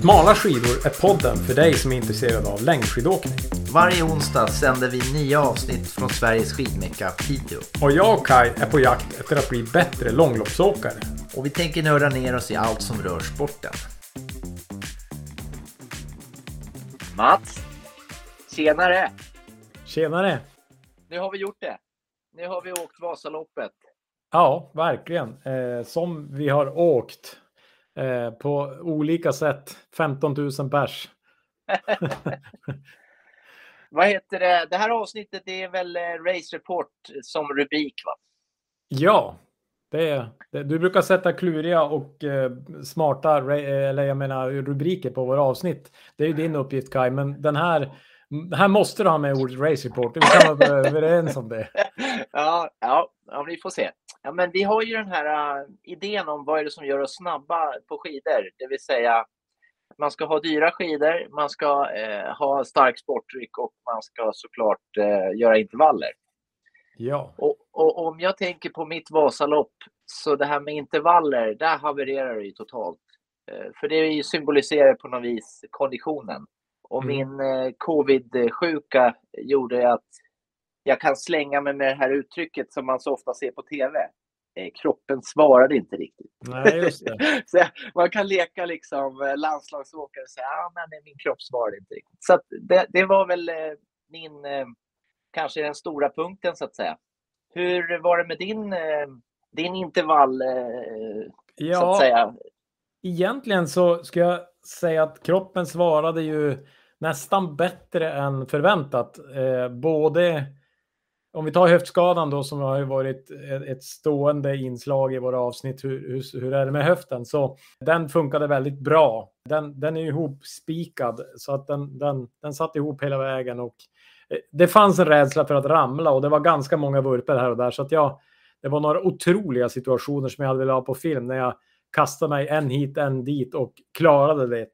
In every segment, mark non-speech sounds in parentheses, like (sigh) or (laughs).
Smala skidor är podden för dig som är intresserad av längdskidåkning. Varje onsdag sänder vi nya avsnitt från Sveriges skidmecka Piteå. Och jag och Kai är på jakt efter att bli bättre långloppsåkare. Och vi tänker nörda ner oss i allt som rör sporten. Mats! Tjenare! Tjenare! Nu har vi gjort det. Nu har vi åkt Vasaloppet. Ja, verkligen. Eh, som vi har åkt eh, på olika sätt. 15 000 pers. (laughs) Vad heter det? Det här avsnittet är väl eh, Race Report som rubrik va? Ja, det är, det, du brukar sätta kluriga och eh, smarta eller jag menar, rubriker på våra avsnitt. Det är ju din uppgift Kai, men den här, här måste du ha med ordet Race Report. Vi kan vara överens om det. (laughs) Ja, ja, ja, vi får se. Ja, men vi har ju den här uh, idén om vad är det som gör oss snabba på skidor, det vill säga man ska ha dyra skidor, man ska eh, ha stark sporttryck och man ska såklart eh, göra intervaller. Ja. Och, och, om jag tänker på mitt Vasalopp, så det här med intervaller, där havererar det ju totalt. Eh, för det symboliserar på något vis konditionen. Och mm. min covid-sjuka gjorde att jag kan slänga mig med det här uttrycket som man så ofta ser på tv. Eh, kroppen svarade inte riktigt. Nej, (laughs) så man kan leka liksom eh, landslagsåkare och säga ah, min kropp svarade inte riktigt. Så det, det, var väl eh, min, kanske den stora punkten så att säga. Hur var det med din, din intervall, ja, så att säga? Egentligen så ska jag säga att kroppen svarade ju nästan bättre än förväntat. både om vi tar höftskadan då som har varit ett stående inslag i våra avsnitt, hur, hur, hur, är det med höften? Så den funkade väldigt bra. Den, den är ihopspikad så att den, den, den satt ihop hela vägen och eh, det fanns en rädsla för att ramla och det var ganska många vurper här och där så att jag, det var några otroliga situationer som jag hade velat ha på film när jag kastade mig en hit, en dit och klarade det.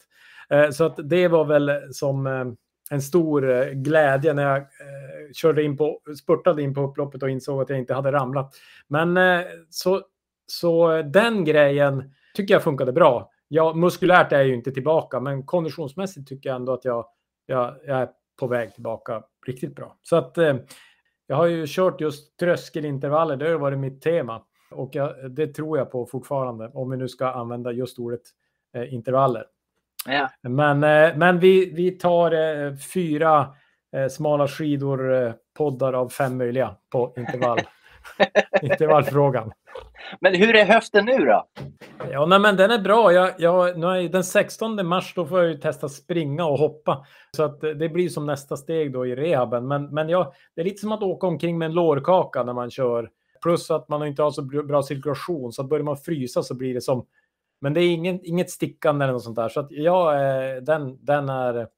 Eh, så att det var väl som eh, en stor eh, glädje när jag eh, körde in på, spurtade in på upploppet och insåg att jag inte hade ramlat. Men eh, så, så den grejen tycker jag funkade bra. Ja, muskulärt är jag ju inte tillbaka, men konditionsmässigt tycker jag ändå att jag, jag, jag är på väg tillbaka riktigt bra. Så att eh, jag har ju kört just tröskelintervaller, det har varit mitt tema. Och jag, det tror jag på fortfarande, om vi nu ska använda just ordet eh, intervaller. Ja. Men, eh, men vi, vi tar eh, fyra eh, smala skidor poddar av fem möjliga på intervall. (laughs) intervallfrågan. Men hur är höften nu då? Ja, nej, men den är bra. Jag, jag, nu är den 16 mars då får jag ju testa springa och hoppa. Så att det blir som nästa steg då i rehaben. Men, men ja, det är lite som att åka omkring med en lårkaka när man kör. Plus att man inte har så bra cirkulation. Så börjar man frysa så blir det som men det är ingen, inget stickande eller något sånt där. Så att ja, eh, den, den, är,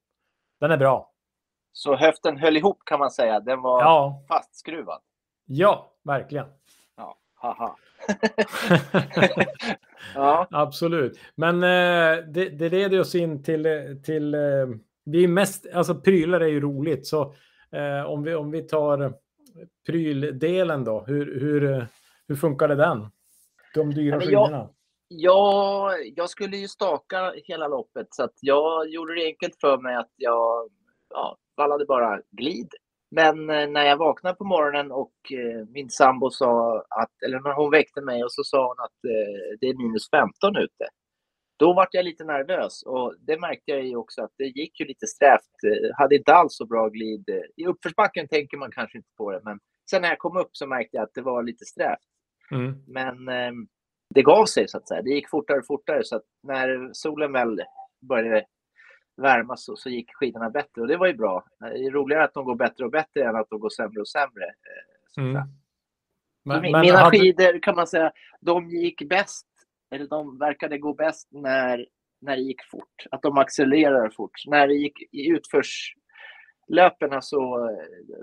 den är bra. Så höften höll ihop kan man säga. Den var ja. fastskruvad. Ja, verkligen. Ja, haha. (laughs) ja. Absolut. Men eh, det, det leder oss in till, till eh, vi är mest, alltså prylar är ju roligt. Så eh, om, vi, om vi tar pryldelen då, hur, hur, hur funkar det den? De dyra skidorna. Ja, jag skulle ju staka hela loppet så att jag gjorde det enkelt för mig att jag ja, vallade bara glid. Men eh, när jag vaknade på morgonen och eh, min sambo sa att, eller när hon väckte mig och så sa hon att eh, det är minus 15 ute. Då var jag lite nervös och det märkte jag ju också att det gick ju lite strävt. Hade inte alls så bra glid. I uppförsbacken tänker man kanske inte på det, men sen när jag kom upp så märkte jag att det var lite strävt. Mm. Men ehm, det gav sig så att säga. Det gick fortare och fortare så att när solen väl började värma så, så gick skidorna bättre och det var ju bra. Det är roligare att de går bättre och bättre än att de går sämre och sämre. Eh, mm. Men, mina men hade... skidor kan man säga, de gick bäst, eller de verkade gå bäst när, när det gick fort. Att de accelererade fort. När det gick i utförslöpen så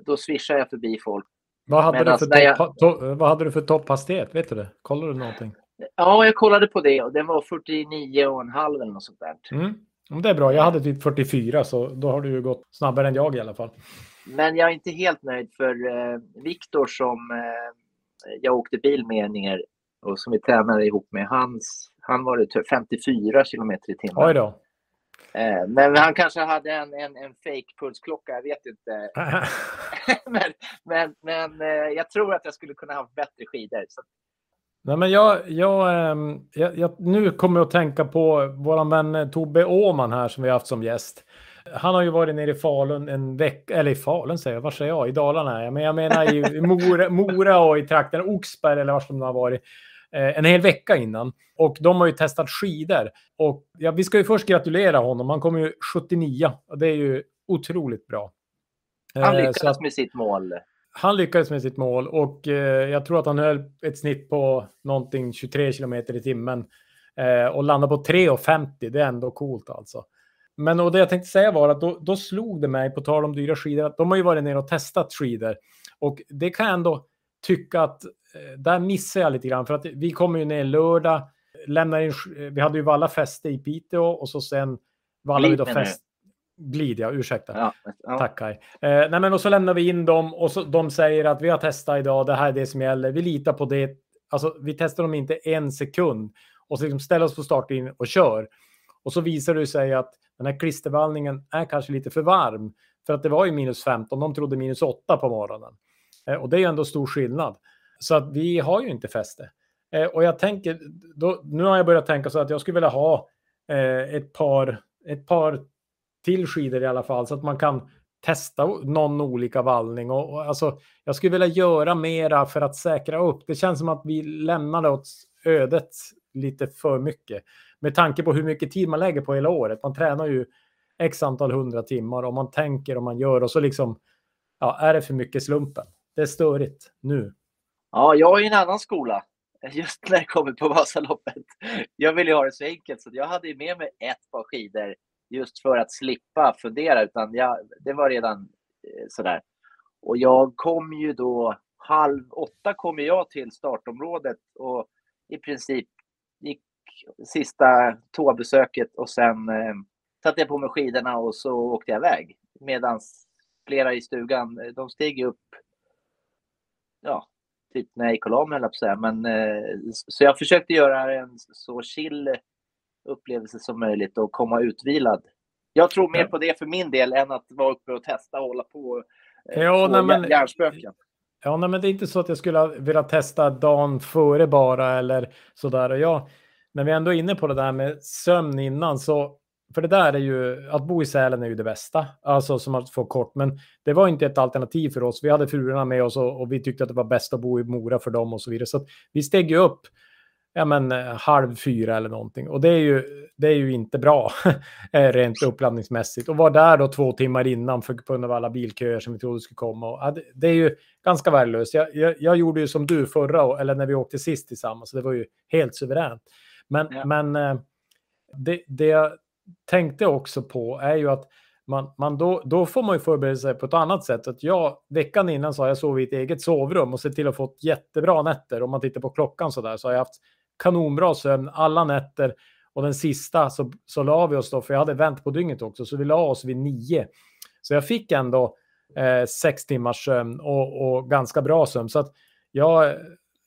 då swishade jag förbi folk. Vad hade, du för, jag... top, vad hade du för topphastighet? Vet du det? Kollar du någonting? Ja, jag kollade på det och den var 49,5 eller något sånt där. Mm. Det är bra. Jag hade typ 44 så då har du ju gått snabbare än jag i alla fall. Men jag är inte helt nöjd för eh, Viktor som eh, jag åkte bil med ner och som vi tränade ihop med, hans, han var det 54 kilometer i timmen. Oj då. Eh, men han kanske hade en, en, en fake pulsklocka, jag vet inte. (laughs) (laughs) men men, men eh, jag tror att jag skulle kunna ha bättre skidor. Så. Nej, men jag, jag, ehm, jag, jag, nu kommer jag att tänka på vår vän eh, Tobbe Åman här som vi har haft som gäst. Han har ju varit nere i Falun en vecka, eller i Falun säger jag, var säger jag? I Dalarna? Men jag menar i Mora, Mora och i trakten Oxberg eller var som de har varit. Eh, en hel vecka innan. Och de har ju testat skidor. Och ja, vi ska ju först gratulera honom. Han kommer ju 79. Och det är ju otroligt bra. Han eh, lyckades att, med sitt mål. Han lyckades med sitt mål och eh, jag tror att han höll ett snitt på någonting 23 kilometer i timmen. Eh, och landade på 3,50. Det är ändå coolt alltså. Men och det jag tänkte säga var att då, då slog det mig, på tal om dyra skidor, att de har ju varit nere och testat skidor. Och det kan jag ändå tycka att Eh, där missar jag lite grann för att vi kommer ju ner lördag, lämnar in, vi hade ju Valla fäste i Piteå och så sen Valla vi då fäst. Glid, ja, ursäkta. Ja, ja. Tack Kaj. Eh, nej, men och så lämnar vi in dem och så, de säger att vi har testat idag, det här är det som gäller. Vi litar på det. Alltså, vi testar dem inte en sekund och så liksom ställer oss på startlinjen och kör. Och så visar det sig att den här klistervallningen är kanske lite för varm. För att det var ju minus 15, de trodde minus 8 på morgonen. Eh, och det är ju ändå stor skillnad. Så att vi har ju inte fäste. Eh, och jag tänker, då, nu har jag börjat tänka så att jag skulle vilja ha eh, ett, par, ett par till skidor i alla fall så att man kan testa någon olika vallning. Och, och, alltså, jag skulle vilja göra mera för att säkra upp. Det känns som att vi lämnade åt ödet lite för mycket. Med tanke på hur mycket tid man lägger på hela året. Man tränar ju x antal hundra timmar och man tänker och man gör och så liksom, ja, är det för mycket slumpen? Det är störigt nu. Ja, jag är i en annan skola (laughs) just när det kommer på Vasaloppet. Jag vill ju ha det så enkelt så jag hade med mig ett par skidor just för att slippa fundera utan jag, det var redan eh, sådär. Och jag kom ju då halv åtta kom jag till startområdet och i princip gick sista toabesöket och sen eh, satte jag på mig skidorna och så åkte jag iväg. Medan flera i stugan, eh, de steg upp ja, typ när jag gick och la mig. Men, eh, så jag försökte göra en så chill upplevelse som möjligt och komma utvilad. Jag tror mer på det för min del än att vara uppe och testa och hålla på eh, ja, nej, men, hjärnspöken. Ja, nej, men det är inte så att jag skulle vilja testa dagen före bara eller sådär. Och jag, när vi ändå är inne på det där med sömn innan så för det där är ju, att bo i Sälen är ju det bästa, alltså som att få kort, men det var inte ett alternativ för oss. Vi hade fruarna med oss och, och vi tyckte att det var bäst att bo i Mora för dem och så vidare. Så vi steg ju upp ja, men, eh, halv fyra eller någonting och det är ju, det är ju inte bra (laughs) eh, rent uppladdningsmässigt. Och var där då två timmar innan för, på grund av alla bilköer som vi trodde skulle komma. Och, ja, det, är ju ganska värdelöst. Jag, jag, jag, gjorde ju som du förra, eller när vi åkte sist tillsammans, så det var ju helt suveränt. Men, ja. men eh, det, det, tänkte också på är ju att man, man då, då får man ju förbereda sig på ett annat sätt. Att jag, veckan innan så har jag sovit i ett eget sovrum och sett till att få jättebra nätter. Om man tittar på klockan så där så har jag haft kanonbra sömn alla nätter. Och den sista så, så la vi oss då, för jag hade vänt på dygnet också, så vi la oss vid nio. Så jag fick ändå eh, sex timmars sömn och, och ganska bra sömn. Så att jag,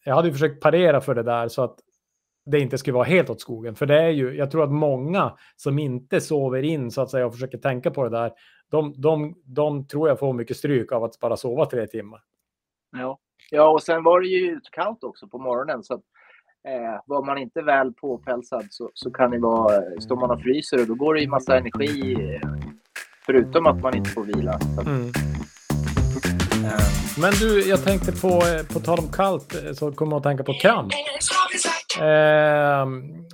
jag hade ju försökt parera för det där så att det inte skulle vara helt åt skogen. För det är ju, jag tror att många som inte sover in så att säga och försöker tänka på det där, de, de, de tror jag får mycket stryk av att bara sova tre timmar. Ja, ja och sen var det ju kallt också på morgonen. Så att, eh, var man inte väl påpälsad så, så kan det vara, står man och fryser och då går det ju massa energi eh, förutom att man inte får vila. Mm. Men du, jag tänkte på, eh, på tal om kallt, eh, så kommer jag att tänka på kramp. Eh,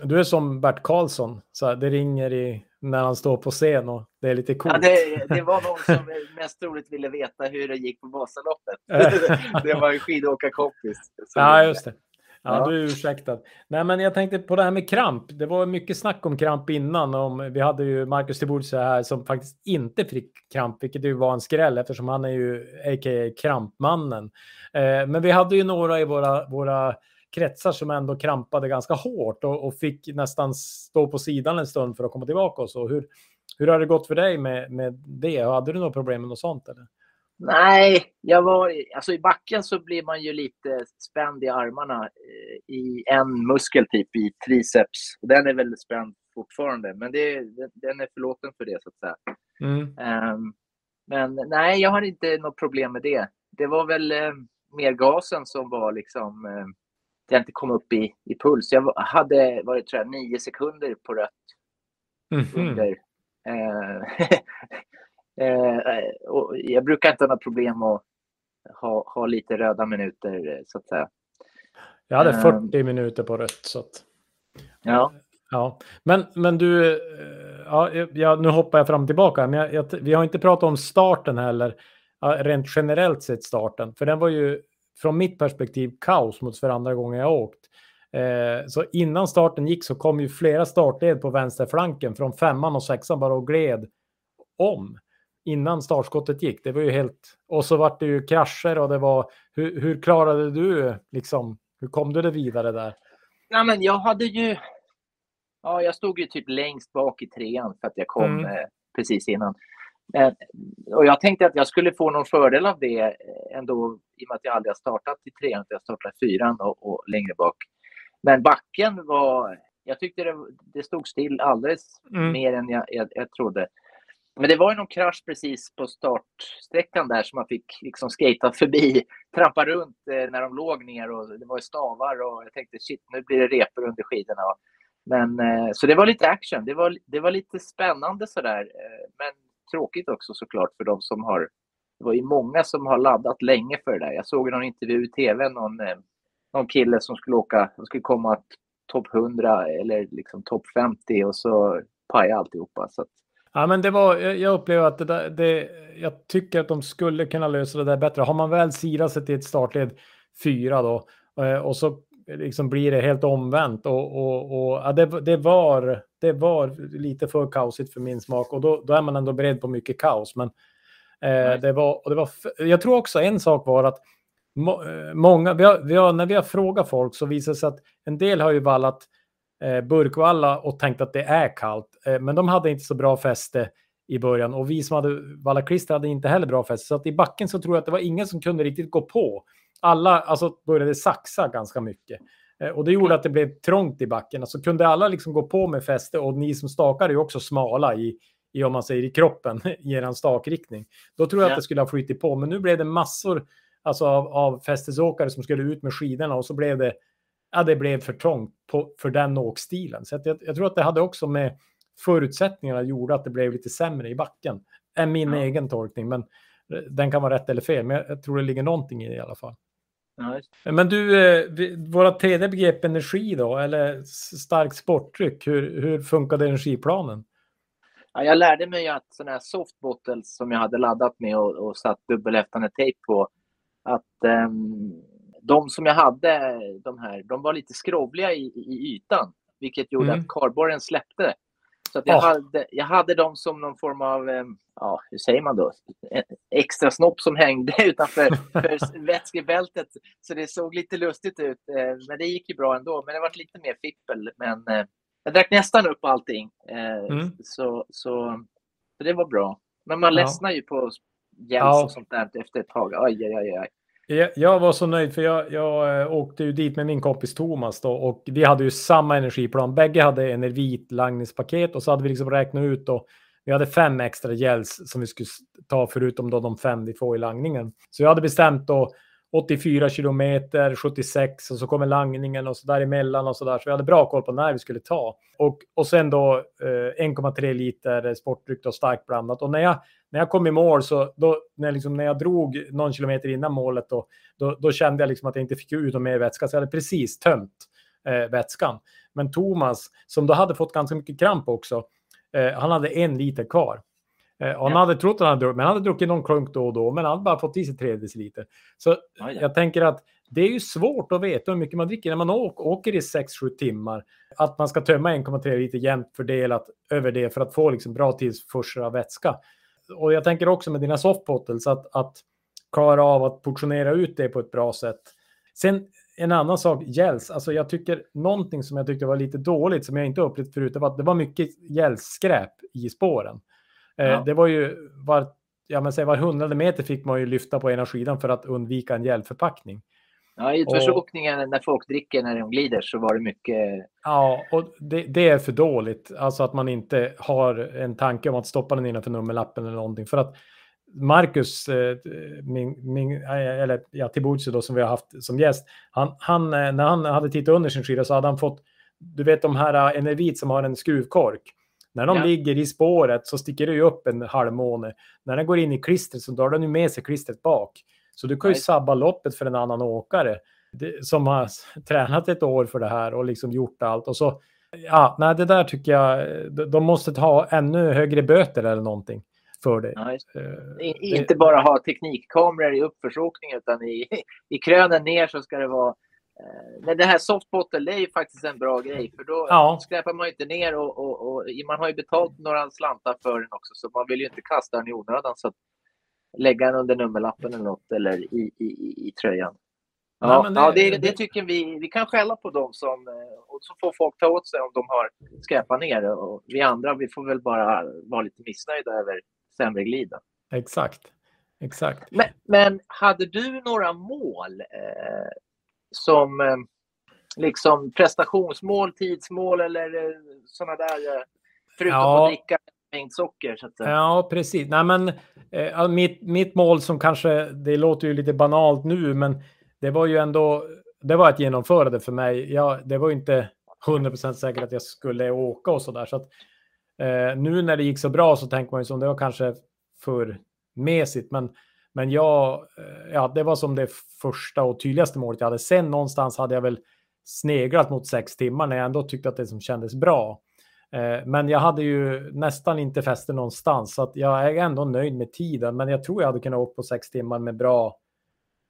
du är som Bert Karlsson, så det ringer i, när han står på scen och det är lite coolt. Ja, det, det var någon som mest troligt ville veta hur det gick på Vasaloppet. (laughs) det var en skidåkarkompis. Ja, just det. Ja, ja. du är ursäktad. Nej, men jag tänkte på det här med kramp. Det var mycket snack om kramp innan. Om, vi hade ju Marcus Tiburcio här som faktiskt inte fick kramp, vilket ju var en skräll eftersom han är ju a.k.a. krampmannen. Eh, men vi hade ju några i våra, våra kretsar som ändå krampade ganska hårt och, och, fick nästan stå på sidan en stund för att komma tillbaka. Och så. Hur, hur har det gått för dig med, med det? Hade du några problem med något sånt? Eller? Nej, jag var, alltså i backen så blir man ju lite spänd i armarna eh, i en muskel typ i triceps. Den är väl spänd fortfarande. Men det, den är förlåten för det så att säga. Mm. Um, men nej, jag har inte något problem med det. Det var väl eh, mer gasen som var liksom eh, jag inte kom upp i, i puls. Jag hade varit tror jag, nio sekunder på rött Mhm. under. Eh, eh, (laughs) och jag brukar inte ha några problem att ha, ha lite röda minuter eh, så att säga. Jag hade Ehm. 40 minuter på rött. Så att, Ja, ja. Men, men du, eh, ja, ja, nu hoppar jag fram tillbaka. Men jag, jag, vi har inte pratat om starten heller. Rent generellt sett starten. För den var ju från mitt perspektiv kaos mot för andra gången jag åkt. Eh, så innan starten gick så kom ju flera startled på vänsterflanken från femman och sexan bara och gled om innan startskottet gick. Det var ju helt... Och så vart det ju krascher och det var... Hur, hur klarade du liksom... Hur kom du det vidare där? ja men jag hade ju. Ja, jag stod ju typ längst bak i trean för att jag kom Mm. eh, precis innan. Eh, och jag tänkte att jag skulle få någon fördel av det eh, ändå i och med att jag aldrig har startat i trean, jag startat i fyran och, och längre bak. Men backen var, jag tyckte det, det stod still alldeles Mm. mer än jag, jag, jag trodde. Men det var ju någon krasch precis på startsträckan där som man fick liksom skata förbi, trampa runt eh, när de låg ner och det var ju stavar och jag tänkte shit, nu blir det repor under skidorna. Men eh, så det var lite action. Det var, det var lite spännande sådär, eh, men tråkigt också såklart för de som har. Det var ju många som har laddat länge för det där. Jag såg någon intervju i tv, någon, någon kille som skulle åka, som skulle komma topp 100 eller liksom topp 50 och så pajade alltihopa. Så att, Ja, men det var, jag upplever att det, där, det, jag tycker att de skulle kunna lösa det där bättre. Har man väl silat sig till ett startled fyra då eh, och så liksom blir det helt omvänt och, och, och ja, det, det, var, det var lite för kaosigt för min smak och då, då är man ändå beredd på mycket kaos. Men eh, det var, och det var, jag tror också en sak var att må, eh, många, vi har, vi har, när vi har frågat folk så visar det sig att en del har ju vallat eh, burkvalla och tänkt att det är kallt. Eh, men de hade inte så bra fäste i början och vi som hade valla klister hade inte heller bra fäste. Så att i backen så tror jag att det var ingen som kunde riktigt gå på. Alla alltså, började saxa ganska mycket. Eh, och det gjorde att det blev trångt i backen. Alltså kunde alla liksom gå på med fäste och ni som stakar är också smala i, i om man säger i kroppen (laughs) i er stakriktning. Då tror jag Ja. att det skulle ha flyttit på. Men nu blev det massor alltså, av, av fästesåkare som skulle ut med skidorna och så blev det ja, det blev för trångt på, för den åkstilen. Så jag, jag tror att det hade också med förutsättningarna gjorde att det blev lite sämre i backen. Är min Ja. egen tolkning, men eh, den kan vara rätt eller fel. Men jag, tror det ligger någonting i det i alla fall. ja, Men du, eh, vi- våra tredje begrepp energi då, eller starkt sporttryck, hur, hur funkade energiplanen? Ja, jag lärde mig att sådana här soft bottles som jag hade laddat med och, och satt dubbelhäftande tejp på, att ehm, de som jag hade, de här, de var lite skrovliga i, i ytan, vilket gjorde Mm. att kardborren släppte. Så jag, Ah. hade, jag hade dem som någon form av, ja, hur säger man då, En extra snopp som hängde (laughs) utanför för vätskebältet. Så det såg lite lustigt ut, eh, men det gick ju bra ändå. Men det var lite mer fippel. Men eh, jag drack nästan upp allting. Eh, Mm. så, så, så det var bra. Men man Ja. ledsnar ju på Ja. och sånt där efter ett tag. Aj, aj, aj, aj. Jag, jag var så nöjd för jag, jag eh, åkte ju dit med min kompis Thomas då och vi hade ju samma energiplan. Bägge hade en vit langningspaket och så hade vi liksom räknat ut då. Vi hade fem extra gels som vi skulle ta förutom då de fem vi får i langningen. Så jag hade bestämt då 84 kilometer, 76 och så kommer langningen och så däremellan och så där. Så vi hade bra koll på när vi skulle ta. Och, och sen då eh, 1,3 liter sportdryck och starkt blandat. Och när jag, när jag kom i mål så då, när, liksom, när jag drog någon kilometer innan målet då, då, då kände jag liksom att jag inte fick ut någon mer vätska. Så jag hade precis tömt eh, vätskan. Men Thomas, som då hade fått ganska mycket kramp också, eh, han hade en liter kvar. Eh, han Ja. hade trott att han hade druckit, men han hade druckit någon klunk då och då, men han hade bara fått i sig tre deciliter. Så Oj då. jag tänker att det är ju svårt att veta hur mycket man dricker när man åker, åker i 6-7 timmar. Att man ska tömma 1,3 liter jämnt fördelat över det för att få liksom bra tillförsel av vätska. Och jag tänker också med dina softbottles att, att klara av att portionera ut det på ett bra sätt. Sen en annan sak, gels. Alltså jag tycker någonting som jag tyckte var lite dåligt som jag inte upplevt förut, det var att det var mycket gelsskräp i spåren. Eh, Ja. Det var ju var, ja, men säg, var hundrade meter fick man ju lyfta på ena skidan för att undvika en gälförpackning. Ja, i utförsåkningen när folk dricker när de glider så var det mycket. Ja, och det, det, är för dåligt. Alltså att man inte har en tanke om att stoppa den innanför nummerlappen eller någonting. För att Marcus, eh, min, min, eller ja, Tiburcio då som vi har haft som gäst, han, han, eh, när han hade tittat under sin skida så hade han fått, du vet de här eh, Enervit som har en skruvkork. När de ja. ligger i spåret så sticker det ju upp en halvmåne. När den går in i klistret så drar den ju med sig klistret bak. Så du kan ju sabba loppet för en annan åkare det, som har tränat ett år för det här och liksom gjort allt. Och så, ja, nej, det där tycker jag, de måste ta ännu högre böter eller någonting för det. Ja, uh, inte bara ha teknikkameror i uppförsåkning utan i, (laughs) i krönen ner så ska det vara men eh, det här softbottle är ju faktiskt en bra grej för då ja. skräpar man ju inte ner och, och, och, man har ju betalt några slantar för den också så man vill ju inte kasta den i onödan så lägga den under nummerlappen eller något eller i, i, i, i tröjan. Ja, Nej, det, ja det, det, tycker vi. Vi kan skälla på dem som, eh, och så får folk ta åt sig om de har skräpat ner och vi andra vi får väl bara vara lite missnöjda över sämre glida. Exakt. Exakt. Men, men hade du några mål eh, som eh, liksom prestationsmål, tidsmål eller eh, sådana där, eh, förutom ja. att dricka mängd socker? Så att, ja, precis. Nej, men, eh, mitt, mitt mål som kanske, det låter ju lite banalt nu, men det var ju ändå, det var att genomföra det för mig. Ja, det var ju inte 100% säkert att jag skulle åka och så där. Så att, eh, nu när det gick så bra så tänker man ju som det var kanske för mesigt, men men jag, eh, ja, det var som det första och tydligaste målet jag hade. Sen någonstans hade jag väl sneglat mot sex timmar när jag ändå tyckte att det som kändes bra. Eh, men jag hade ju nästan inte fäste någonstans så jag är ändå nöjd med tiden. Men jag tror jag hade kunnat åka på sex timmar med bra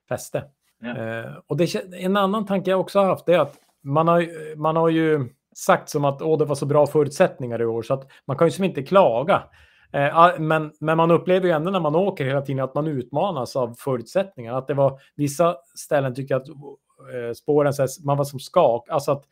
fäste. Ja. Eh, och det, en annan tanke jag också har haft är att man har, man har ju sagt som att Åh, det var så bra förutsättningar i år så att man kan ju som inte klaga. Eh, men, men man upplever ju ändå när man åker hela tiden att man utmanas av förutsättningar. Att det var vissa ställen tycker jag att spåren, man var som skak, alltså att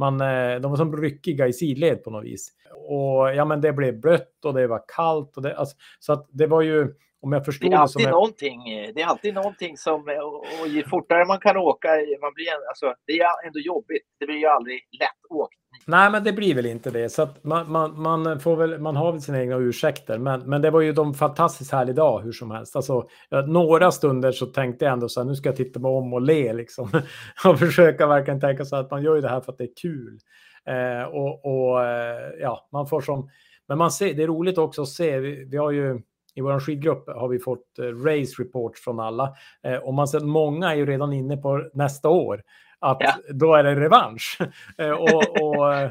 man, eh, de var som ryckiga i sidled på något vis. Och ja, men det blev blött och det var kallt och det, alltså, så att det var ju om jag förstod det, är alltid det, någonting, det är alltid någonting som, och, och ju fortare man kan åka, man blir, alltså, det är ändå jobbigt. Det blir ju aldrig lätt åkt. Nej, men det blir väl inte det. Så man, man, man, får väl, man har väl sina egna ursäkter. Men, men det var ju de fantastiskt härlig dag hur som helst. Alltså, några stunder så tänkte jag ändå så här, nu ska jag titta mig om och le liksom. (laughs) och försöka verkligen tänka så att man gör ju det här för att det är kul. Eh, och, och eh, ja, man får som, men man ser, det är roligt också att se, vi, vi har ju i vår skidgrupp har vi fått eh, race reports från alla. Eh, och man ser att många är ju redan inne på nästa år. Att ja. då är det revansch. (laughs) Eh, och, och eh,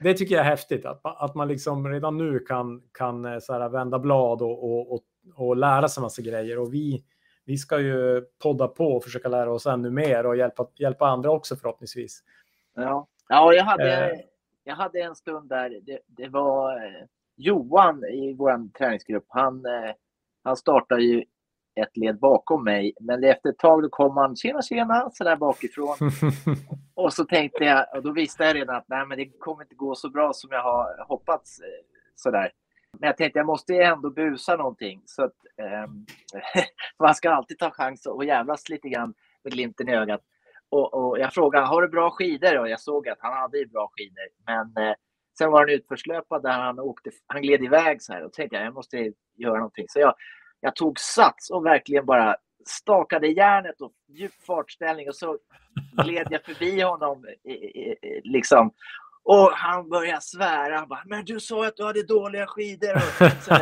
det tycker jag är häftigt. Att, att man liksom redan nu kan, kan eh, så här, vända blad och, och, och, och lära sig massa grejer. Och vi, vi ska ju podda på och försöka lära oss ännu mer och hjälpa, hjälpa andra också förhoppningsvis. Ja, ja jag, hade, jag hade en stund där. Det, det var Johan i vår träningsgrupp, han, han startade ju ett led bakom mig. Men efter ett tag då kom han, tjena tjena, sådär bakifrån. (laughs) och så tänkte jag, och då visste jag redan att nej, men det kommer inte gå så bra som jag har hoppats. Eh, sådär. Men jag tänkte jag måste ändå busa någonting. Så att, eh, (laughs) man ska alltid ta chans och jävlas lite grann med glimten i ögat. Och, och jag frågade, har du bra skidor? Och jag såg att han hade bra skidor. Men eh, Sen var det en utförslöpa där han, åkte, han gled iväg så här och tänkte jag, jag måste göra någonting. Så jag, jag tog sats och verkligen bara stakade järnet och djup fartställning och så gled jag förbi honom. Liksom. Och han började svära. Han bara, men du sa att du hade dåliga skidor. Så,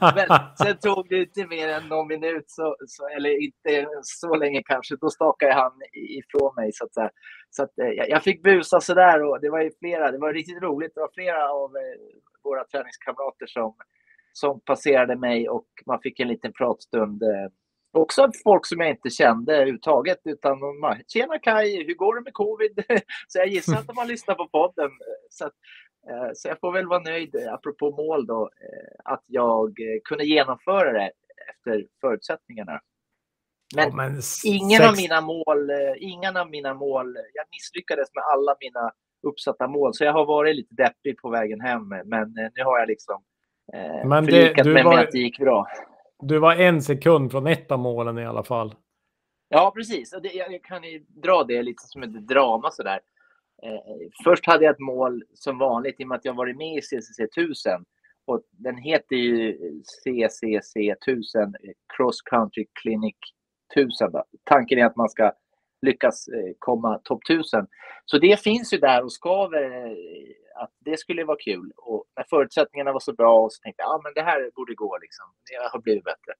(laughs) men sen tog det inte mer än någon minut, så, så, eller inte så länge kanske. Då stakade han ifrån mig. Så att, så att, eh, jag fick busa sådär och det var ju flera. Det var riktigt roligt. Det var flera av eh, våra träningskamrater som, som passerade mig och man fick en liten pratstund. Eh, också folk som jag inte kände överhuvudtaget. Utan man, Tjena Kai, hur går det med covid? (laughs) så jag gissar att de har lyssnat på podden. Så, att, så jag får väl vara nöjd, apropå mål då, att jag kunde genomföra det efter förutsättningarna. Men, ja, men ingen, sex... av mina mål, eh, ingen av mina mål, jag misslyckades med alla mina uppsatta mål. Så jag har varit lite deppig på vägen hem. Men eh, nu har jag liksom eh, men det, förlikat mig var, med att det gick bra. Du var en sekund från ett av målen i alla fall. Ja, precis. Jag kan ju dra det lite som ett drama sådär. Eh, först hade jag ett mål som vanligt i och med att jag varit med i CCC 1000. Och den heter ju CCC 1000, Cross Country Clinic 1000. Då. Tanken är att man ska lyckas eh, komma topp 1000. Så det finns ju där och skaver eh, att det skulle vara kul. Och när förutsättningarna var så bra så tänkte jag att ah, det här borde gå. Liksom. Det har blivit bättre.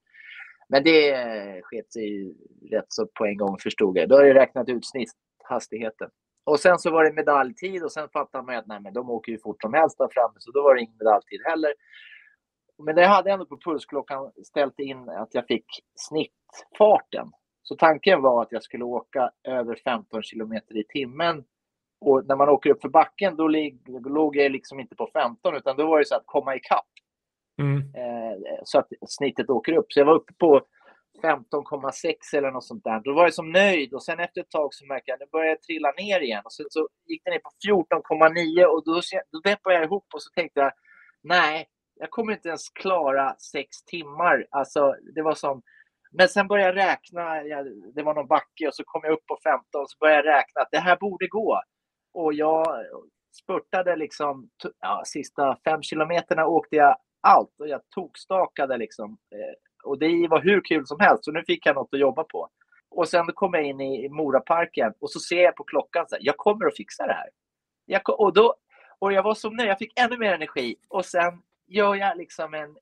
Men det sket sig rätt så på en gång förstod jag. Då har jag räknat ut snitthastigheten. Och sen så var det medaljtid och sen fattade man att nej, men de åker ju fort som helst där framme så då var det ingen medaljtid heller. Men jag hade ändå på pulsklockan ställt in att jag fick snittfarten. Så tanken var att jag skulle åka över 15 kilometer i timmen. Och när man åker upp för backen då låg jag liksom inte på 15 utan då var det så att komma ikapp. Mm. Eh, så att snittet åker upp. Så jag var uppe på 15,6 eller något sånt där. Då var jag som nöjd och sen efter ett tag så märkte jag att det började trilla ner igen. Och sen så gick det ner på 14,9 och då, då deppade jag ihop och så tänkte jag nej, jag kommer inte ens klara sex timmar. Alltså, det var som... Men sen började jag räkna, det var någon backe och så kom jag upp på 15 och så började jag räkna att det här borde gå. Och jag spurtade liksom, ja, sista fem kilometerna åkte jag allt och jag tokstakade liksom. Eh, och det var hur kul som helst, så nu fick jag något att jobba på. Och sen kom jag in i Moraparken och så ser jag på klockan så här, jag kommer att fixa det här. Jag, och, då, och jag var så nöjd, jag fick ännu mer energi och sen gör jag liksom en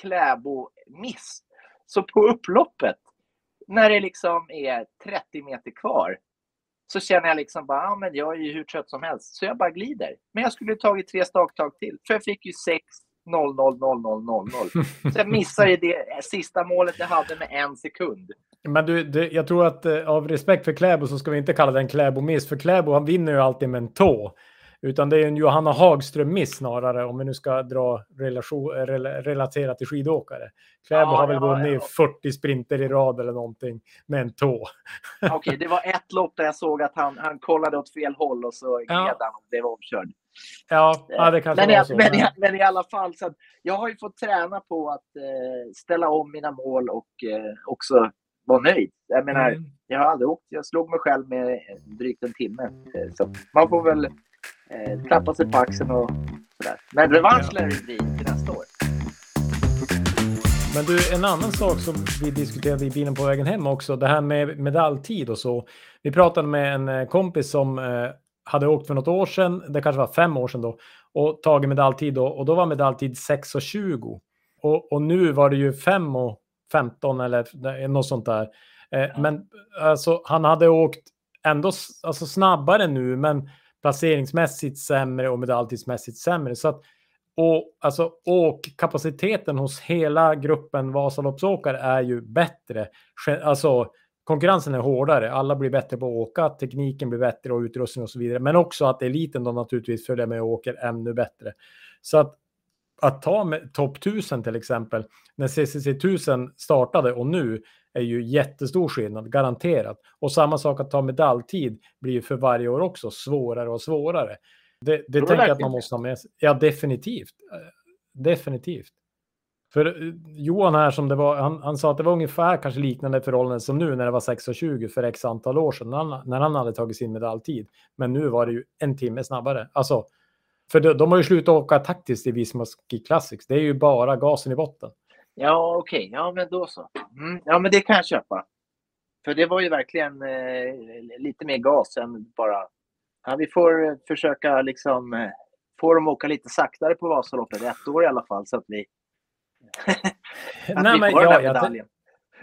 Kläbo-miss. Så på upploppet, när det liksom är 30 meter kvar, så känner jag liksom bara, ja men jag är ju hur trött som helst, så jag bara glider. Men jag skulle tagit tre staktag till, för jag fick ju 6 0, 0, 0, 0, 0, 0. Så jag missade det sista målet jag hade med en sekund. Men du, det, jag tror att eh, av respekt för Kläbo så ska vi inte kalla det en Kläbo-miss, för Kläbo han vinner ju alltid med en tå. Utan det är en Johanna Hagström-miss snarare, om vi nu ska dra relation, rel, relatera till skidåkare. Kläbo ja, har väl ja, vunnit ja. 40 sprinter i rad eller någonting med en tå. (laughs) Okej, okay, det var ett lopp där jag såg att han, han kollade åt fel håll och så gled ja. han och blev omkörd. Ja, ja det kanske men, var så. Men, men, men, i alla fall, så jag har ju fått träna på att eh, ställa om mina mål och eh, också vara nöjd. Jag menar, mm. jag har aldrig åkt. Jag slog mig själv med drygt en timme. Eh, så man får väl eh, klappa sig på axeln och sådär. Men revansch lär det bli till nästa år. Men du, en annan sak som vi diskuterade i bilen på vägen hem också, det här med medaljtid och så. Vi pratade med en eh, kompis som eh, hade åkt för något år sedan, det kanske var fem år sedan då, och tagit medaljtid då, och då var medaljtid 6.20. Och, och nu var det ju 5 och 15 eller något sånt där. Eh, men alltså, han hade åkt ändå alltså, snabbare nu, men placeringsmässigt sämre och medaljtidsmässigt sämre. Så att, och alltså åkkapaciteten hos hela gruppen Vasaloppsåkare är ju bättre. Alltså konkurrensen är hårdare. Alla blir bättre på att åka, tekniken blir bättre och utrustning och så vidare. Men också att eliten då naturligtvis följer med och åker ännu bättre. Så att att ta med topp 1000 till exempel, när CCC 1000 startade och nu är ju jättestor skillnad, garanterat. Och samma sak att ta medaljtid blir ju för varje år också svårare och svårare. Det, det tänker jag att man måste ha med sig. Ja, definitivt. Definitivt. För eh, Johan här som det var, han, han sa att det var ungefär kanske liknande förhållanden som nu när det var 6.20 för x antal år sedan när han, när han hade tagit sin medaljtid. Men nu var det ju en timme snabbare. Alltså, för de, de har ju slutat åka taktiskt i Visma Ski Classics. Det är ju bara gasen i botten. Ja, okej. Okay. Ja, men då så. Mm. Ja, men det kan jag köpa. För det var ju verkligen eh, lite mer gas än bara... Ja, vi får försöka liksom eh, få dem att åka lite saktare på Vasaloppet ett år i alla fall så att vi (laughs) att Nej, men, ja, jag,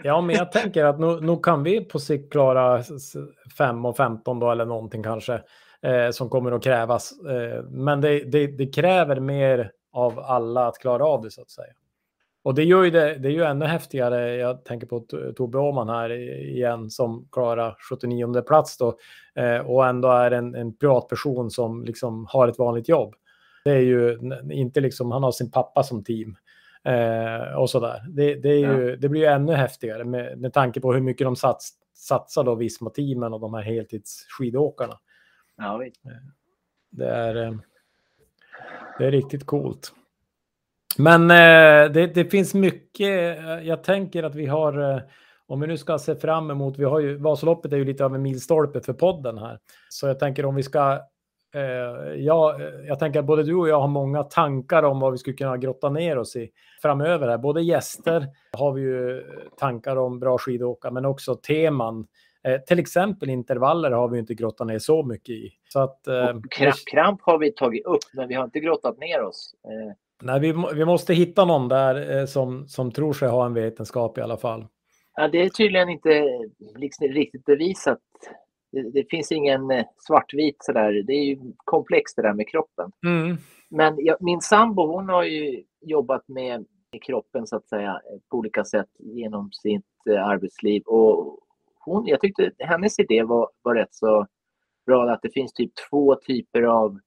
ja, men jag tänker att nu, nu kan vi på sikt klara 5 och 15 då eller någonting kanske eh, som kommer att krävas. Eh, men det, det, det, kräver mer av alla att klara av det så att säga. Och det gör ju det, det är ju ännu häftigare. Jag tänker på Tobbe Åman här igen som klarar 79 plats då eh, och ändå är en, en privatperson som liksom har ett vanligt jobb. Det är ju inte liksom, han har sin pappa som team Eh, och sådär. Det, det, är ju, det blir ju ännu häftigare med, med tanke på hur mycket de sats, satsar då Visma-teamen och de här heltidsskidåkarna. Ja. Eh, det är, eh, det är riktigt coolt. Men eh, det, det, finns mycket. Eh, jag tänker att vi har eh, om vi nu ska se fram emot, vi har ju, Vasaloppet är ju lite av en milstolpe för podden här. Så jag tänker om vi ska, eh, ja, eh, jag tänker att både du och jag har många tankar om vad vi skulle kunna grotta ner oss i framöver. Här. Både gäster har vi ju tankar om bra skidåka, men också teman. Till exempel intervaller har vi inte grottat ner så mycket i. Så att, eh, kramp, kramp har vi tagit upp, men vi har inte grottat ner oss. Nej, vi, vi måste hitta någon där eh, som, som tror sig ha en vetenskap i alla fall. Ja, det är tydligen inte liksom riktigt bevisat. Det, det, finns ingen eh, svartvit sådär. Det är ju komplext det där med kroppen. Mm. Men jag, min sambo hon har ju jobbat med, med kroppen så att säga på olika sätt genom sitt eh, arbetsliv. Och hon, jag tyckte hennes idé var, var rätt så bra att det finns typ två typer av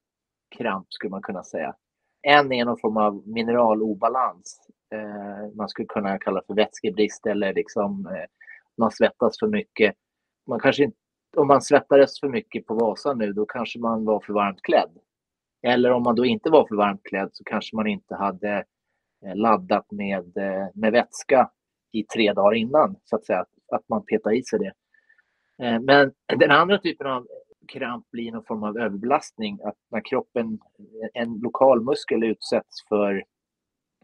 kramp skulle man kunna säga. En är någon form av mineralobalans eh, man skulle kunna kalla för vätskebrist eller liksom eh, man svettas för mycket. Man kanske inte, om man svettades för mycket på Vasa nu, då kanske man var för varmt klädd. Eller om man då inte var för varmt klädd så kanske man inte hade eh, laddat med, eh, med vätska i tre dagar innan, så att säga, att man petar i sig det. Eh, men den andra typen av kramp blir någon form av överbelastning, att när kroppen, en lokal muskel utsätts för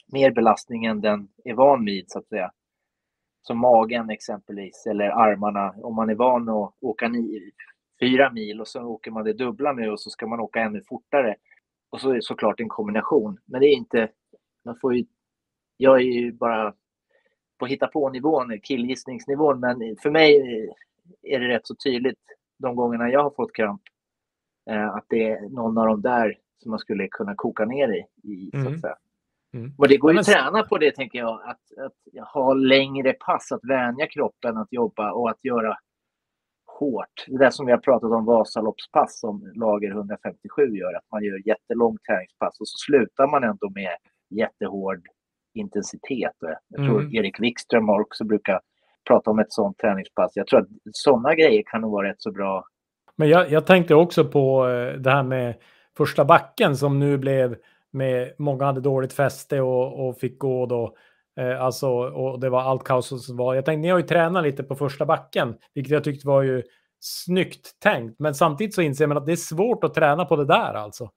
mer belastning än den är van vid så att säga. Som magen exempelvis eller armarna. Om man är van att åka ni, fyra mil och så åker man det dubbla nu och så ska man åka ännu fortare. Och så är det såklart en kombination. Men det är inte, man får ju, jag är ju bara på hitta på nivån, killgissningsnivån, men för mig är det rätt så tydligt de gångerna jag har fått kramp eh, att det är någon av de där som man skulle kunna koka ner i. i så att mm. säga. Mm. Och det går ju att träna på det, tänker jag. Att, att ha längre pass, att vänja kroppen att jobba och att göra hårt. Det där som vi har pratat om Vasaloppspass som Lager 157 gör, att man gör jättelångt träningspass och så slutar man ändå med jättehård intensitet. Jag tror mm. Erik Wikström har också brukar prata om ett sånt träningspass. Jag tror att sådana grejer kan nog vara rätt så bra. Men jag, jag tänkte också på eh, det här med första backen som nu blev med många hade dåligt fäste och, och fick gå då. Eh, alltså, och det var allt kaos som var. Jag tänkte, ni har ju tränat lite på första backen, vilket jag tyckte var ju snyggt tänkt. Men samtidigt så inser man att det är svårt att träna på det där alltså.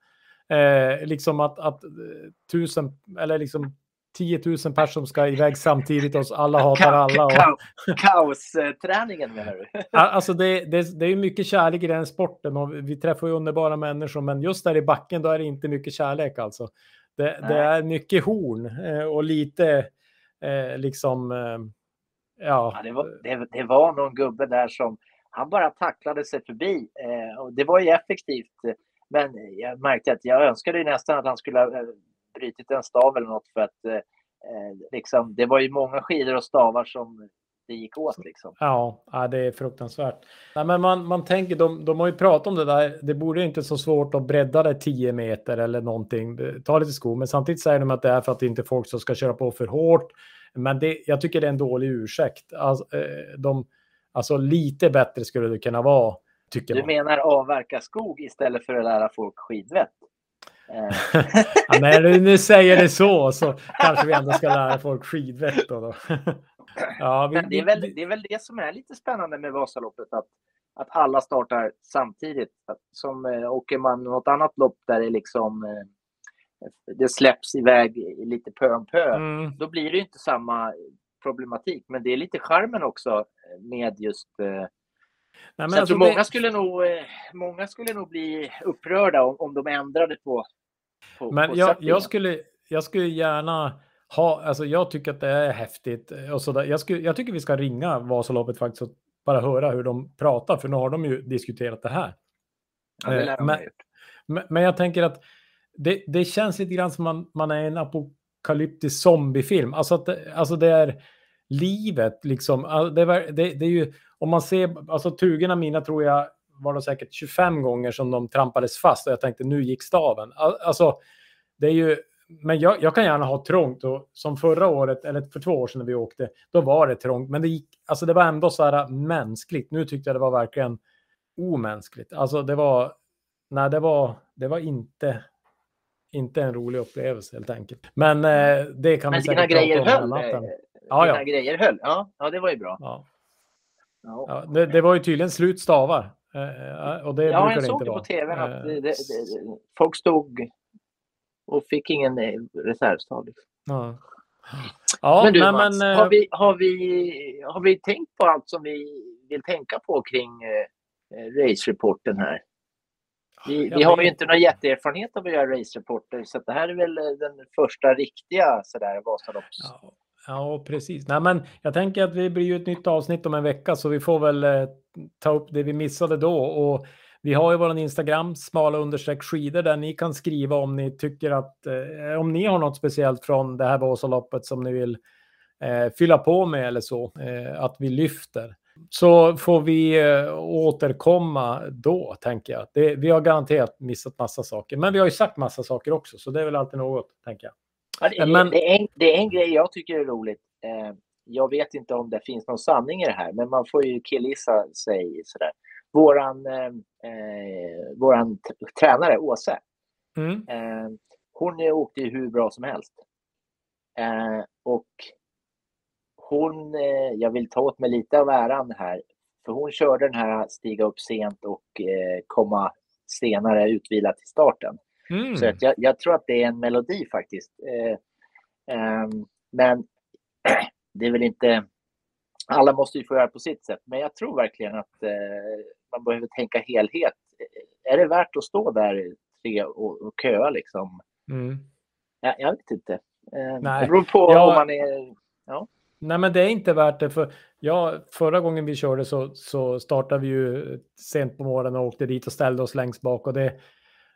Eh, liksom att, att eh, tusen, eller liksom 10 000 personer som ska iväg samtidigt och alla hatar alla. Och... Kaosträningen menar du? alltså det, det, det är mycket kärlek i den sporten och vi träffar ju underbara människor men just där i backen då är det inte mycket kärlek alltså. Det, det är mycket horn eh, och lite eh, liksom, eh, ja. ja det, var, det, det, var någon gubbe där som, han bara tacklade sig förbi och det var ju effektivt. Men jag märkte att jag önskade nästan att han skulle brutit en stav eller något för att eh, eh, liksom, det var ju många skidor och stavar som det gick åt. Liksom. Ja, det är fruktansvärt. Nej, men man, man tänker, de, de har ju pratat om det där, det borde inte så svårt att bredda det 10 meter eller någonting, ta lite skor, men samtidigt säger de att det är för att inte folk som ska köra på för hårt. Men det, jag tycker det är en dålig ursäkt. Alltså, eh, de, alltså lite bättre skulle det kunna vara. Tycker du man. menar avverka skog istället för att lära folk skidvett? Ja, när du nu säger det så, så kanske vi ändå ska lära folk skidvett. Då, då. (laughs) ja, vi, det, är väl, det är väl det som är lite spännande med Vasaloppet, att, att alla startar samtidigt. Att, som eh, åker man något annat lopp där det liksom eh, det släpps iväg lite pö om pö, mm. då blir det inte samma problematik. Men det är lite charmen också med just eh, Nej, så alltså tror det... många, skulle nog, eh, många skulle nog bli upprörda om, om de ändrade på, på Men på jag, jag, skulle, jag skulle gärna ha, alltså jag tycker att det är häftigt. Och så där. Jag, skulle, jag tycker vi ska ringa Vasaloppet faktiskt och bara höra hur de pratar, för nu har de ju diskuterat det här. Ja, det eh, men, men, men, jag tänker att det, det känns lite grann som man, man är en apokalyptisk zombiefilm. Alltså, att det, alltså det är livet liksom. Det, det, det är ju om man ser, alltså tugorna mina tror jag var det säkert 25 gånger som de trampades fast och jag tänkte nu gick staven. Alltså, det är ju, men jag, jag kan gärna ha trångt och som förra året, eller för två år sedan när vi åkte, då var det trångt, men det gick, alltså det var ändå så här mänskligt. Nu tyckte jag det var verkligen omänskligt. Alltså det var, nej det var, det var inte, inte en rolig upplevelse helt enkelt. Men eh, det kan vi säkert prata om hela natten. Ja, ja. grejer höll. Ja, ja, det var ju bra. Ja. Ja, det, det var ju tydligen slut stavar. Eh, och det Ja, jag såg det på tvn att Eh, det, det, det, folk stod och fick ingen eh, reservstav. Liksom. Ja, ja men du nej, Mats, men, eh, har, vi, har, vi, har vi tänkt på allt som vi vill tänka på kring eh, eh, race-reporten här? Vi, vi har ju inte någon jätteerfarenhet av att göra race-reporter så det här är väl eh, den första riktiga sådär. Ja, precis. Nej, men jag tänker att det blir ju ett nytt avsnitt om en vecka så vi får väl eh, ta upp det vi missade då. Och vi har ju vår Instagram, smala understreck skidor, där ni kan skriva om ni tycker att eh, om ni har något speciellt från det här Vasaloppet som ni vill eh, fylla på med eller så, eh, att vi lyfter. Så får vi eh, återkomma då, tänker jag. Det, vi har garanterat missat massa saker, men vi har ju sagt massa saker också, så det är väl alltid något, tänker jag. Ja, det, är, Men- det, är en, det är en grej jag tycker är roligt. Eh, jag vet inte om det finns någon sanning i det här, men man får ju killgissa sig sådär. Våran, eh, eh, våran tränare, Åse, Mm. eh, hon åkte ju hur bra som helst. Eh, och hon, eh, jag vill ta åt mig lite av äran här, för hon körde den här stiga upp sent och eh, komma senare utvilad till starten. Mm. Så att jag, jag tror att det är en melodi faktiskt. Eh, ehm, men (clears throat) det är väl inte... Alla måste ju få göra på sitt sätt, men jag tror verkligen att eh, man behöver tänka helhet. Eh, Är det värt att stå där tre och, och köa liksom? Mm. Jag, jag vet inte. Eh, Nej, Det beror på jag- om man är... Nej, men det är inte värt det. För ja, förra gången vi körde så, så startade vi ju sent på morgonen och åkte dit och ställde oss längst bak. Och det,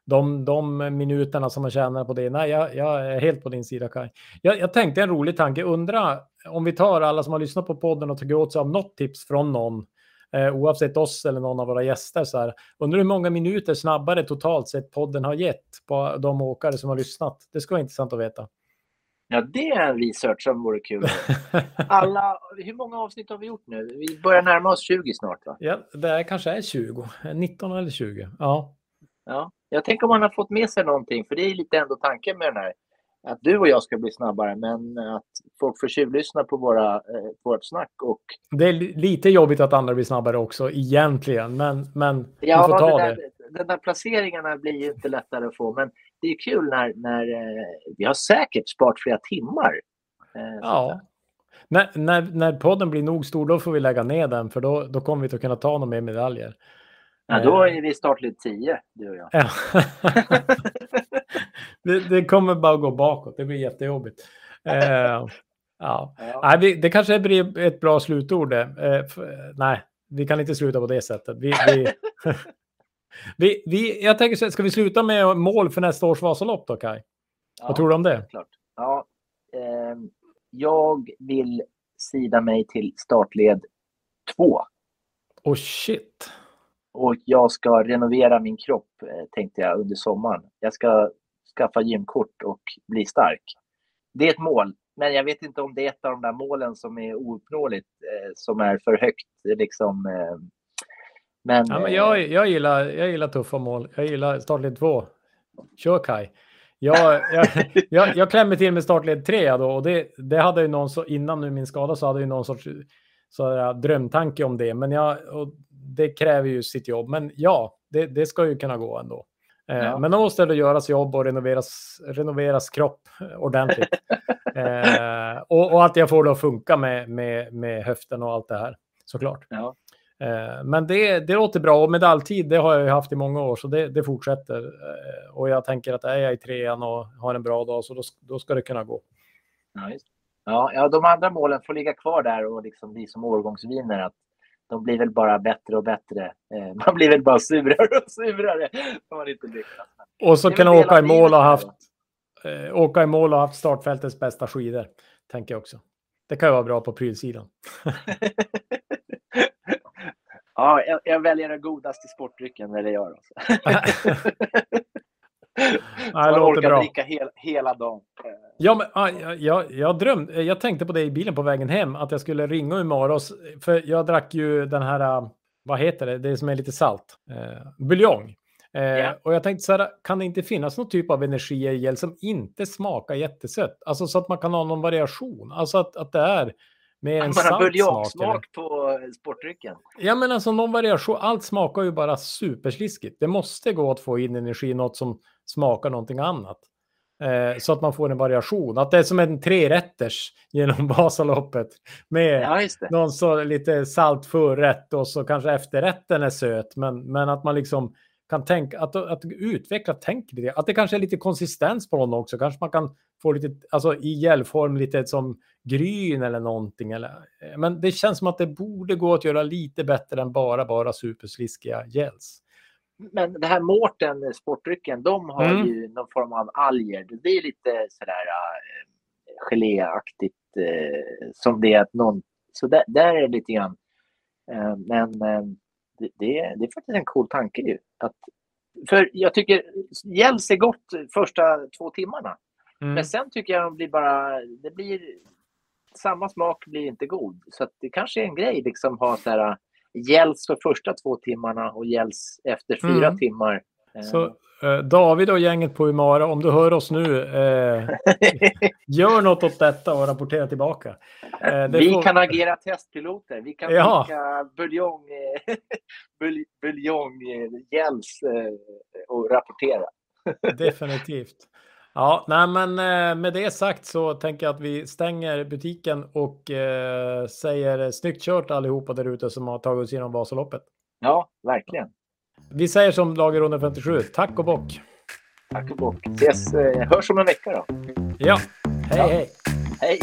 de, de minuterna som man tjänar på det, nej, jag, jag är helt på din sida Kaj. Jag, jag tänkte en rolig tanke, undra om vi tar alla som har lyssnat på podden och tagit åt sig av något tips från någon, eh, oavsett oss eller någon av våra gäster, så här, undrar hur många minuter snabbare totalt sett podden har gett på de åkare som har lyssnat. Det skulle vara intressant att veta. Ja, det är en research som vore kul. (laughs) Alla, hur många avsnitt har vi gjort nu? Vi börjar närma oss 20 snart, va? Ja, det kanske är 20, 19 eller 20. Ja. Ja, jag tänker om man har fått med sig någonting, för det är lite ändå tanken med den här. Att du och jag ska bli snabbare, men att folk får tjuvlyssna på våra, eh, vårt snack. Och, Det är li- lite jobbigt att andra blir snabbare också egentligen, men, men vi ja, får ta det det. där, den där placeringarna blir ju inte lättare att få, men det är kul när, när eh, vi har säkert sparat flera timmar. Eh. Ja. När, när, när podden blir nog stor, då får vi lägga ner den, för då, då kommer vi inte att kunna ta några mer medaljer. Ja, då är vi startled 10, du och jag. Ja. (laughs) det, det kommer bara gå bakåt, det blir jättejobbigt. Eh, ja. Ja. Nej, vi, det kanske blir ett bra slutord. Eh, f- nej, vi kan inte sluta på det sättet. Vi, vi, (laughs) vi, vi, jag tänker, ska vi sluta med mål för nästa års Vasalopp då, Kaj? Vad tror du om det? Klart. Ja, ehm, jag vill sida mig till startled 2. Oh shit. Och jag ska renovera min kropp, eh, tänkte jag, under sommaren. Jag ska skaffa gymkort och bli stark. Det är ett mål, men jag vet inte om det är ett av de där målen som är ouppnåeligt, eh, som är för högt. Liksom, eh, men, Ja, men jag, jag, gillar, jag gillar tuffa mål. Jag gillar startled 2. Kör Kaj. Jag, jag, (laughs) jag, jag klämmer till med startled 3 då och det, det hade ju någon så innan nu min skada så hade ju någon sorts så här, drömtanke om det. Men jag, det kräver ju sitt jobb. Men ja, det, det ska ju kunna gå ändå. Eh, Ja. Men då måste det göras jobb och renoveras, renoveras kropp ordentligt. (laughs) eh, och, och att jag får det att funka med, med, med höften och allt det här såklart. Ja. Eh, Men det, det låter bra och medaljtid det har jag ju haft i många år så det, det fortsätter. Eh, Och jag tänker att är jag i trean och har en bra dag så då, då ska det kunna gå. Ja. Ja, ja, de andra målen får ligga kvar där och liksom bli som årgångsviner. Att de blir väl bara bättre och bättre. Eh, (laughs) Man blir väl bara surare och surare om man inte lyckas. Och så del åka i mål och haft, eh, åka i mål och haft startfältets bästa skidor. Tänker jag också. Det kan ju vara bra på prylsidan. (laughs) Ja, jag, jag väljer det godaste sportdrycken, eller jag. Ja, det man låter orkar bra. dricka hela, hela dagen. Eh, Ja, men, ah, jag, jag, jag, drömde, jag tänkte på det i bilen på vägen hem, att jag skulle ringa imorgon. För jag drack ju den här, ah, vad heter det, det som är lite salt, eh, buljong. Eh, Ja. Och jag tänkte så här, kan det inte finnas någon typ av energi i gel som inte smakar jättesött? Alltså så att man kan ha någon variation. Alltså att, att det är mer en salt buljongsmak på sportdrycken. Ja, men alltså någon variation. Allt smakar ju bara supersliskigt. Det måste gå att få in energi i något som smakar någonting annat. Eh, så att man får en variation. Att det är som en trerätters genom (laughs) Vasaloppet. Med Ja, någon så lite salt förrätt och så kanske efterrätten är söt. Men, men att man liksom kan tänka, att, att utveckla tänk lite. Att det kanske är lite konsistens på någon också. Kanske man kan få lite, alltså i gelform lite som gryn eller någonting. Eller, eh, men det känns som att det borde gå att göra lite bättre än bara, bara supersliskiga gels. Men det här Mårten, sportdrycken, de har Mm. ju någon form av alger. Det är lite sådär äh, geléaktigt äh, som det är att någon... Så där, där är det lite grann. Eh, men eh, det, det, är, det är faktiskt en cool tanke ju. Att, för jag tycker gels är gott första två timmarna. Mm. Men sen tycker jag de blir bara... Det blir... Samma smak blir inte god. Så det kanske är en grej liksom ha så här gels för första två timmarna och gels efter fyra Mm. timmar. Eh, Så eh, David och gänget på Umara, om du hör oss nu, eh, (laughs) gör något åt detta och rapportera tillbaka. Eh, vi får- kan agera testpiloter. Vi kan Ja. skicka buljong, eh, (laughs) bulj, buljong eh, eh, och rapportera. Definitivt. Ja, nej, men eh, med det sagt så tänker jag att vi stänger butiken och eh, säger snyggt kört allihopa där ute som har tagit oss igenom Vasaloppet. Ja, verkligen. Vi säger som lagerrunda 57, tack och bock. Tack och bock. Ses, eh, hörs om en vecka då. Ja, hej Ja. hej. Hej!